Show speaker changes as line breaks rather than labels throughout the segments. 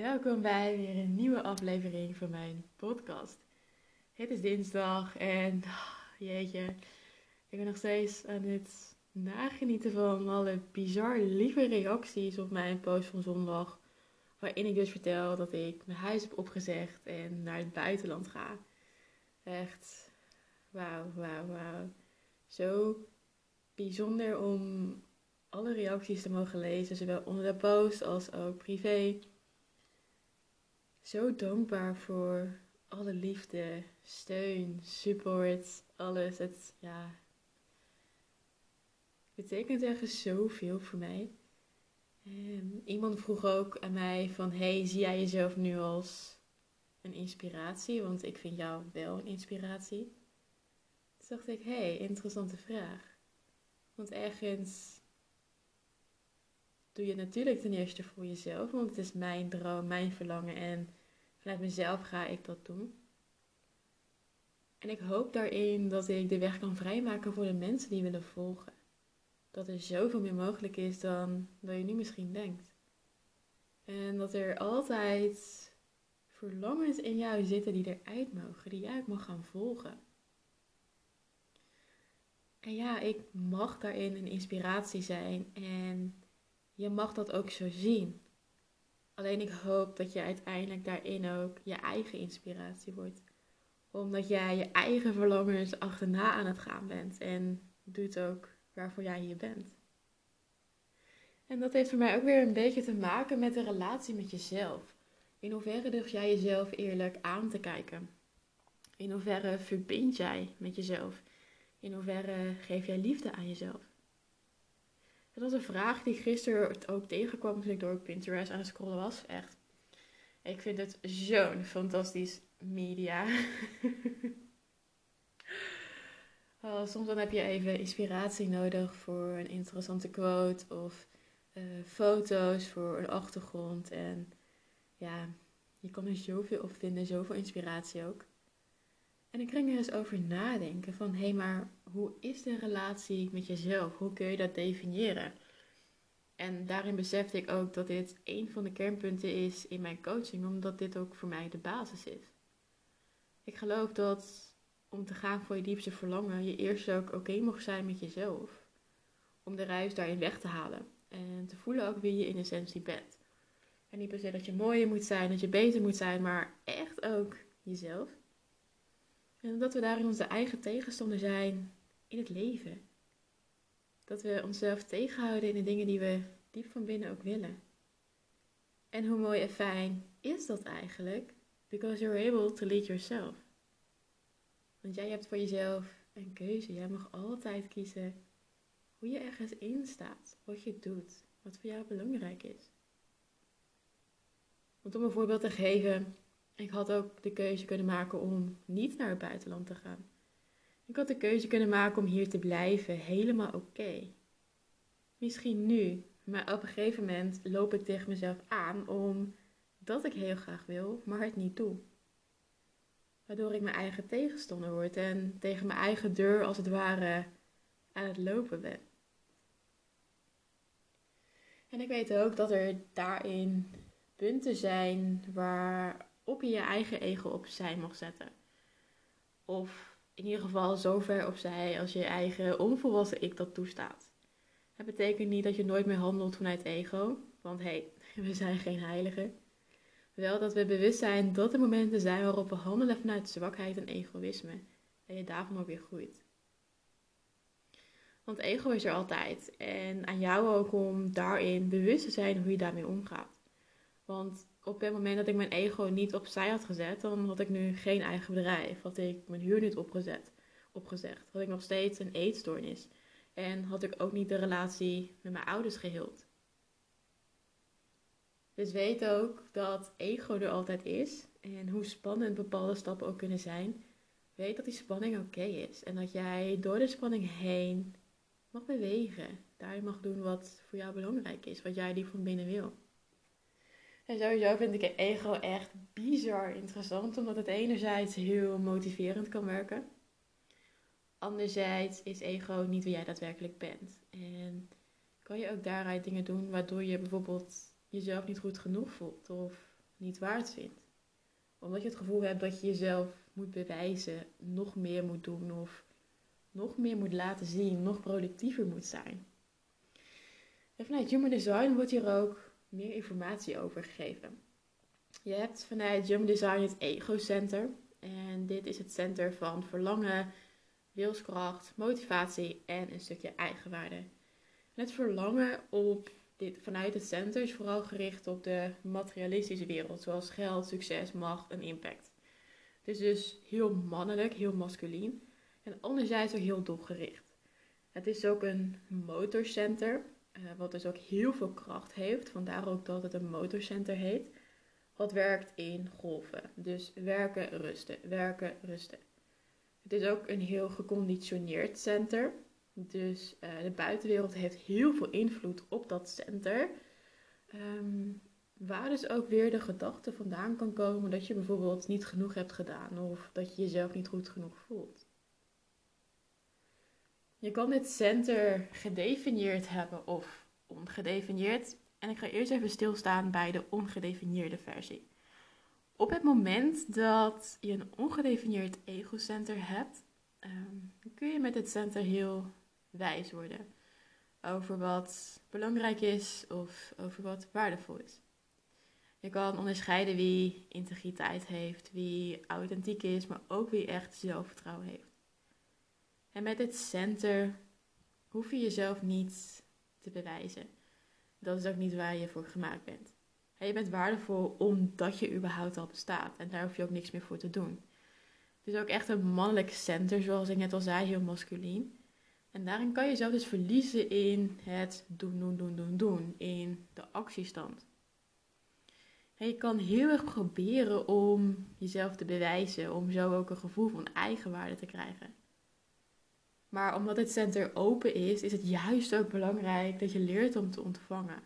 Welkom bij weer een nieuwe aflevering van mijn podcast. Het is dinsdag en oh, jeetje, ik ben nog steeds aan het nagenieten van alle bizar lieve reacties op mijn post van zondag. Waarin ik dus vertel dat ik mijn huis heb opgezegd en naar het buitenland ga. Echt, wauw, wauw, wauw. Zo bijzonder om alle reacties te mogen lezen, zowel onder de post als ook privé. Zo dankbaar voor alle liefde, steun, support, alles. Het ja, betekent echt zoveel voor mij. En iemand vroeg ook aan mij van, hey, zie jij jezelf nu als een inspiratie? Want ik vind jou wel een inspiratie. Toen dacht ik, hey, interessante vraag. Want ergens doe je natuurlijk ten eerste voor jezelf, want het is mijn droom, mijn verlangen en vanuit mezelf ga ik dat doen. En ik hoop daarin dat ik de weg kan vrijmaken voor de mensen die willen volgen. Dat er zoveel meer mogelijk is dan dat je nu misschien denkt. En dat er altijd verlangens in jou zitten die eruit mogen, die jij ook mag gaan volgen. En ja, ik mag daarin een inspiratie zijn en je mag dat ook zo zien. Alleen ik hoop dat je uiteindelijk daarin ook je eigen inspiratie wordt. Omdat jij je eigen verlangens achterna aan het gaan bent en doet ook waarvoor jij hier bent. En dat heeft voor mij ook weer een beetje te maken met de relatie met jezelf. In hoeverre durf jij jezelf eerlijk aan te kijken? In hoeverre verbind jij met jezelf? In hoeverre geef jij liefde aan jezelf? Dat was een vraag die gisteren ook tegenkwam toen ik door Pinterest aan het scrollen was. Echt. Ik vind het zo'n fantastisch media. oh, soms dan heb je even inspiratie nodig voor een interessante quote of uh, foto's voor een achtergrond. En ja, je kan er zoveel op vinden, zoveel inspiratie ook. En ik ging er eens over nadenken van, hé, hey, maar hoe is de relatie met jezelf? Hoe kun je dat definiëren? En daarin besefte ik ook dat dit een van de kernpunten is in mijn coaching, omdat dit ook voor mij de basis is. Ik geloof dat om te gaan voor je diepste verlangen, je eerst ook oké okay mag zijn met jezelf. Om de ruis daarin weg te halen. En te voelen ook wie je in essentie bent. En niet per se dat je mooier moet zijn, dat je beter moet zijn, maar echt ook jezelf. En dat we daarin onze eigen tegenstander zijn in het leven. Dat we onszelf tegenhouden in de dingen die we diep van binnen ook willen. En hoe mooi en fijn is dat eigenlijk? Because you're able to lead yourself. Want jij hebt voor jezelf een keuze. Jij mag altijd kiezen hoe je ergens in staat, wat je doet, wat voor jou belangrijk is. Want om een voorbeeld te geven, ik had ook de keuze kunnen maken om niet naar het buitenland te gaan. Ik had de keuze kunnen maken om hier te blijven, helemaal oké. Misschien nu, maar op een gegeven moment loop ik tegen mezelf aan omdat ik heel graag wil, maar het niet doe. Waardoor ik mijn eigen tegenstander word en tegen mijn eigen deur als het ware aan het lopen ben. En ik weet ook dat er daarin punten zijn waarop je je eigen ego opzij mag zetten. Of in ieder geval zo ver opzij als je eigen onvolwassen ik dat toestaat. Het betekent niet dat je nooit meer handelt vanuit ego, want hé, hey, we zijn geen heiligen. Wel dat we bewust zijn dat er momenten zijn waarop we handelen vanuit zwakheid en egoïsme. En je daarvan ook weer groeit. Want ego is er altijd. En aan jou ook om daarin bewust te zijn hoe je daarmee omgaat. Want op het moment dat ik mijn ego niet opzij had gezet, dan had ik nu geen eigen bedrijf. Had ik mijn huur niet opgezet, opgezegd. Had ik nog steeds een eetstoornis. En had ik ook niet de relatie met mijn ouders geheeld. Dus weet ook dat ego er altijd is. En hoe spannend bepaalde stappen ook kunnen zijn. Weet dat die spanning oké is. En dat jij door de spanning heen mag bewegen. Daarin mag doen wat voor jou belangrijk is. Wat jij die van binnen wil. En sowieso vind ik ego echt bizar interessant, omdat het enerzijds heel motiverend kan werken. Anderzijds is ego niet wie jij daadwerkelijk bent. En kan je ook daaruit dingen doen waardoor je bijvoorbeeld jezelf niet goed genoeg voelt. Of niet waard vindt. Omdat je het gevoel hebt dat je jezelf moet bewijzen, nog meer moet doen of nog meer moet laten zien, nog productiever moet zijn. En vanuit Human Design wordt hier ook meer informatie over gegeven. Je hebt vanuit Human Design het Ego Center. En dit is het center van verlangen, wilskracht, motivatie en een stukje eigenwaarde. En het verlangen op dit, vanuit het center is vooral gericht op de materialistische wereld, zoals geld, succes, macht en impact. Het is dus heel mannelijk, heel masculien en anderzijds ook heel doelgericht. Het is ook een motorcenter, uh, wat dus ook heel veel kracht heeft, vandaar ook dat het een motorcenter heet. Wat werkt in golven. Dus werken, rusten, werken, rusten. Het is ook een heel geconditioneerd center. Dus uh, de buitenwereld heeft heel veel invloed op dat center. Um, waar dus ook weer de gedachte vandaan kan komen dat je bijvoorbeeld niet genoeg hebt gedaan of dat je jezelf niet goed genoeg voelt. Je kan dit center gedefinieerd hebben of ongedefinieerd. En ik ga eerst even stilstaan bij de ongedefinieerde versie. Op het moment dat je een ongedefinieerd egocenter hebt, um, kun je met dit center heel wijs worden over wat belangrijk is of over wat waardevol is. Je kan onderscheiden wie integriteit heeft, wie authentiek is, maar ook wie echt zelfvertrouwen heeft. En met dit center hoef je jezelf niet te bewijzen. Dat is ook niet waar je voor gemaakt bent. je bent waardevol omdat je überhaupt al bestaat. En daar hoef je ook niks meer voor te doen. Het is ook echt een mannelijk center, zoals ik net al zei, heel masculien. En daarin kan je jezelf dus verliezen in het doen, doen, doen, doen, doen. In de actiestand. En je kan heel erg proberen om jezelf te bewijzen. Om zo ook een gevoel van eigenwaarde te krijgen. Maar omdat het center open is, is het juist ook belangrijk dat je leert om te ontvangen.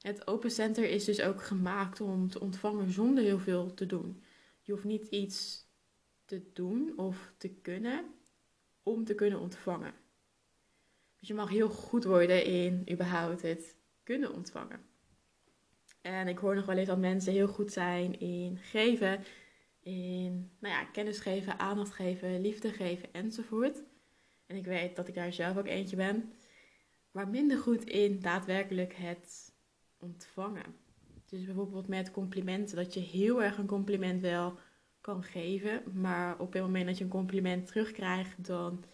Het open center is dus ook gemaakt om te ontvangen zonder heel veel te doen. Je hoeft niet iets te doen of te kunnen om te kunnen ontvangen. Dus je mag heel goed worden in überhaupt het kunnen ontvangen. En ik hoor nog wel eens dat mensen heel goed zijn in geven in nou ja, kennis geven, aandacht geven, liefde geven enzovoort. En ik weet dat ik daar zelf ook eentje ben. Maar minder goed in daadwerkelijk het ontvangen. Dus bijvoorbeeld met complimenten, dat je heel erg een compliment wel kan geven. Maar op het moment dat je een compliment terugkrijgt, dan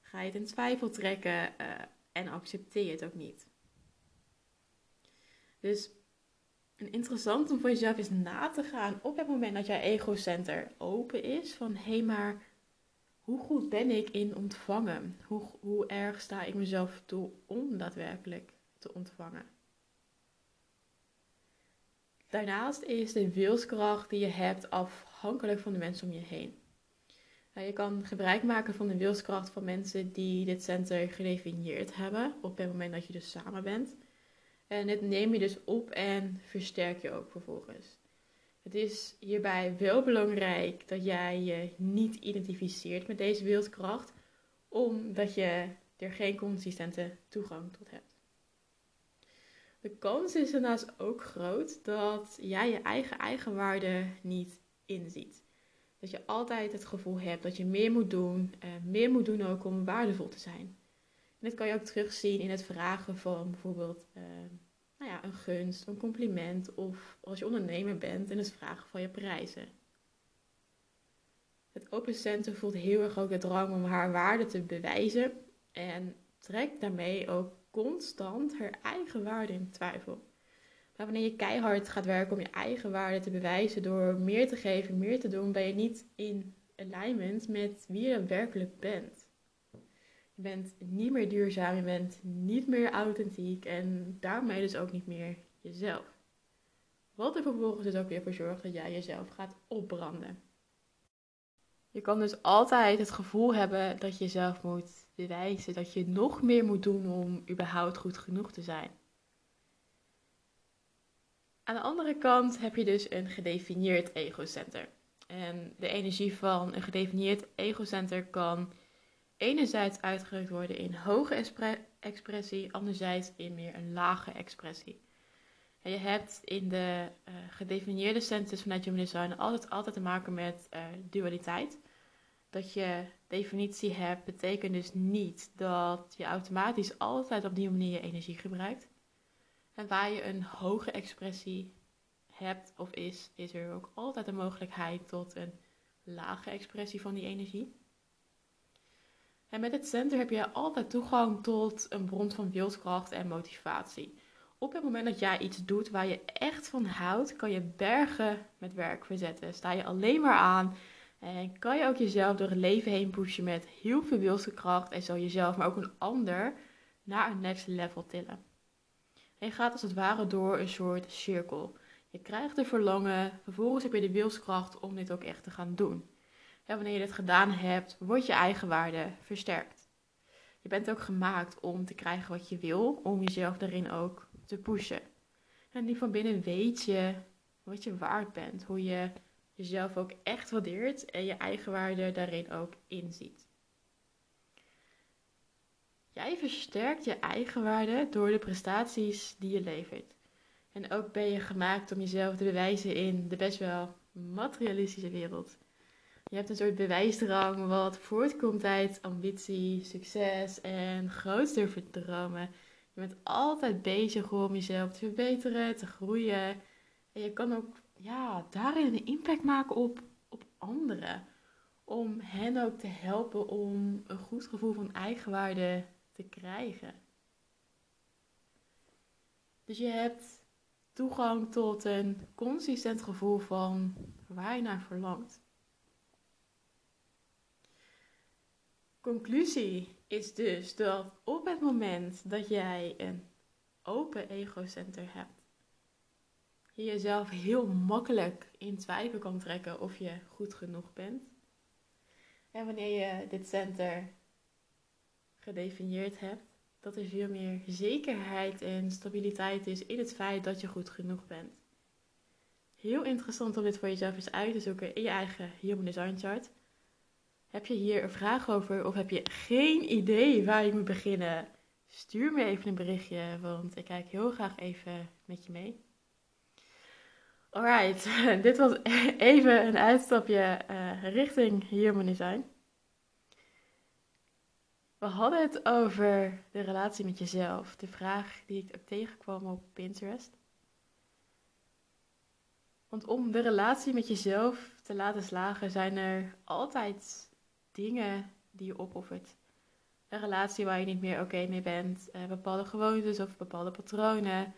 ga je het in twijfel trekken uh, en accepteer je het ook niet. Dus en interessant om voor jezelf eens na te gaan op het moment dat jouw ego-center open is. Van hé, hey, maar hoe goed ben ik in ontvangen? Hoe, hoe erg sta ik mezelf toe om daadwerkelijk te ontvangen? Daarnaast is de wilskracht die je hebt afhankelijk van de mensen om je heen. Nou, je kan gebruik maken van de wilskracht van mensen die dit center gedefinieerd hebben op het moment dat je dus samen bent. En dit neem je dus op en versterk je ook vervolgens. Het is hierbij wel belangrijk dat jij je niet identificeert met deze wildkracht, omdat je er geen consistente toegang tot hebt. De kans is daarnaast ook groot dat jij je eigen eigenwaarde niet inziet. Dat je altijd het gevoel hebt dat je meer moet doen, meer moet doen ook om waardevol te zijn. Dit kan je ook terugzien in het vragen van bijvoorbeeld uh, nou ja, een gunst, een compliment of als je ondernemer bent en het vragen van je prijzen. Het open center voelt heel erg ook de drang om haar waarde te bewijzen en trekt daarmee ook constant haar eigen waarde in twijfel. Maar wanneer je keihard gaat werken om je eigen waarde te bewijzen door meer te geven, meer te doen, ben je niet in alignment met wie je werkelijk bent. Je bent niet meer duurzaam, je bent niet meer authentiek en daarmee dus ook niet meer jezelf. Wat er vervolgens dus ook weer voor zorgt dat jij jezelf gaat opbranden. Je kan dus altijd het gevoel hebben dat je jezelf moet bewijzen, dat je nog meer moet doen om überhaupt goed genoeg te zijn. Aan de andere kant heb je dus een gedefinieerd egocenter. En de energie van een gedefinieerd egocenter kan enerzijds uitgedrukt worden in hoge expressie, anderzijds in meer een lage expressie. En je hebt in de uh, gedefinieerde centers vanuit Human Design altijd, altijd te maken met uh, dualiteit. Dat je definitie hebt, betekent dus niet dat je automatisch altijd op die manier je energie gebruikt. En waar je een hoge expressie hebt of is, is er ook altijd een mogelijkheid tot een lage expressie van die energie. En met het center heb je altijd toegang tot een bron van wilskracht en motivatie. Op het moment dat jij iets doet waar je echt van houdt, kan je bergen met werk verzetten. Sta je alleen maar aan en kan je ook jezelf door het leven heen pushen met heel veel wilskracht en zo jezelf, maar ook een ander, naar een next level tillen. En je gaat als het ware door een soort cirkel. Je krijgt de verlangen, vervolgens heb je de wilskracht om dit ook echt te gaan doen. En wanneer je dit gedaan hebt, wordt je eigenwaarde versterkt. Je bent ook gemaakt om te krijgen wat je wil, om jezelf daarin ook te pushen. En die van binnen weet je wat je waard bent, hoe je jezelf ook echt waardeert en je eigenwaarde daarin ook inziet. Jij versterkt je eigenwaarde door de prestaties die je levert. En ook ben je gemaakt om jezelf te bewijzen in de best wel materialistische wereld. Je hebt een soort bewijsdrang wat voortkomt uit ambitie, succes en groot durven dromen. Je bent altijd bezig om jezelf te verbeteren, te groeien. En je kan ook ja, daarin een impact maken op, op anderen. Om hen ook te helpen om een goed gevoel van eigenwaarde te krijgen. Dus je hebt toegang tot een consistent gevoel van waar je naar verlangt. Conclusie is dus dat op het moment dat jij een open egocenter hebt, je jezelf heel makkelijk in twijfel kan trekken of je goed genoeg bent. En wanneer je dit center gedefinieerd hebt, dat er veel meer zekerheid en stabiliteit is in het feit dat je goed genoeg bent. Heel interessant om dit voor jezelf eens uit te zoeken in je eigen Human Design Chart. Heb je hier een vraag over of heb je geen idee waar je moet beginnen? Stuur me even een berichtje, want ik kijk heel graag even met je mee. Alright, dit was even een uitstapje uh, richting Human Design. We hadden het over de relatie met jezelf. De vraag die ik ook tegenkwam op Pinterest. Want om de relatie met jezelf te laten slagen, zijn er altijd dingen die je opoffert. Een relatie waar je niet meer oké mee bent, eh, bepaalde gewoontes of bepaalde patronen. En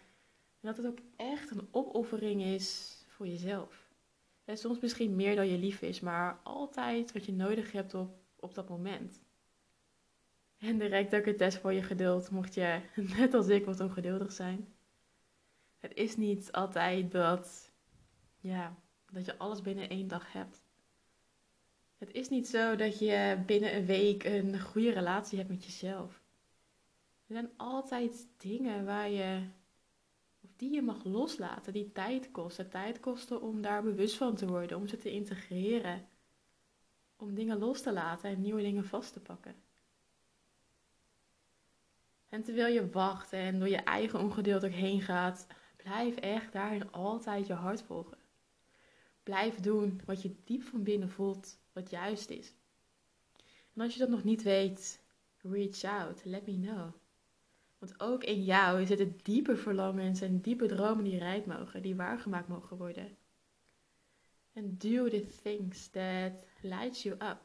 dat het ook echt een opoffering is voor jezelf. En soms misschien meer dan je lief is, maar altijd wat je nodig hebt op, op dat moment. En direct ook een test voor je geduld, mocht je net als ik wat ongeduldig zijn. Het is niet altijd dat, ja, dat je alles binnen één dag hebt. Is niet zo dat je binnen een week een goede relatie hebt met jezelf. Er zijn altijd dingen waar je, of die je mag loslaten, die tijd kosten. Tijd kosten om daar bewust van te worden, om ze te integreren. Om dingen los te laten en nieuwe dingen vast te pakken. En terwijl je wacht en door je eigen ongeduld ook heen gaat, blijf echt daarin altijd je hart volgen. Blijf doen wat je diep van binnen voelt, wat juist is. En als je dat nog niet weet, reach out, let me know. Want ook in jou zitten diepe verlangens en diepe dromen die rijp mogen, die waargemaakt mogen worden. And do the things that light you up.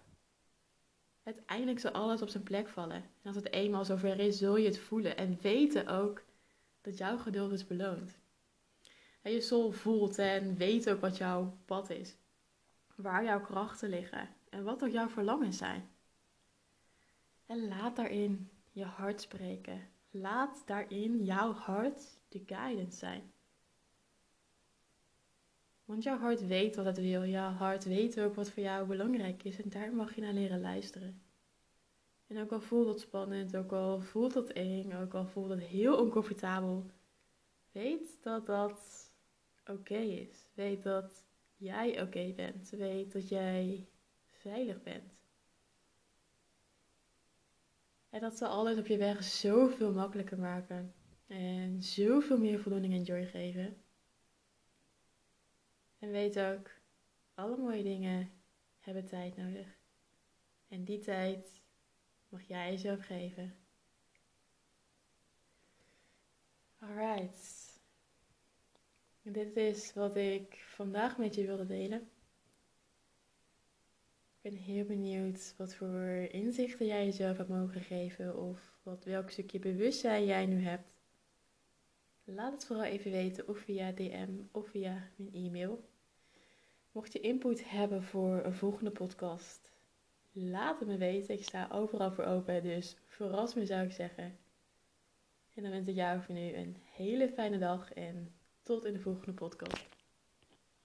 Uiteindelijk zal alles op zijn plek vallen. En als het eenmaal zover is, zul je het voelen. En weten ook dat jouw geduld is beloond. En je soul voelt en weet ook wat jouw pad is. Waar jouw krachten liggen. En wat ook jouw verlangens zijn. En laat daarin je hart spreken. Laat daarin jouw hart de guidance zijn. Want jouw hart weet wat het wil. Jouw hart weet ook wat voor jou belangrijk is. En daar mag je naar leren luisteren. En ook al voelt het spannend, ook al voelt het eng, ook al voelt het heel oncomfortabel. Weet dat dat oké is. Weet dat jij oké bent. Weet dat jij veilig bent. En dat zal alles op je weg zoveel makkelijker maken. En zoveel meer voldoening en joy geven. En weet ook, alle mooie dingen hebben tijd nodig. En die tijd mag jij jezelf geven. Alright. Dit is wat ik vandaag met je wilde delen. Ik ben heel benieuwd wat voor inzichten jij jezelf hebt mogen geven of wat, welk stukje bewustzijn jij nu hebt. Laat het vooral even weten of via DM of via mijn e-mail. Mocht je input hebben voor een volgende podcast, laat het me weten. Ik sta overal voor open, dus verras me zou ik zeggen. En dan wens ik jou voor nu een hele fijne dag en tot in de volgende podcast.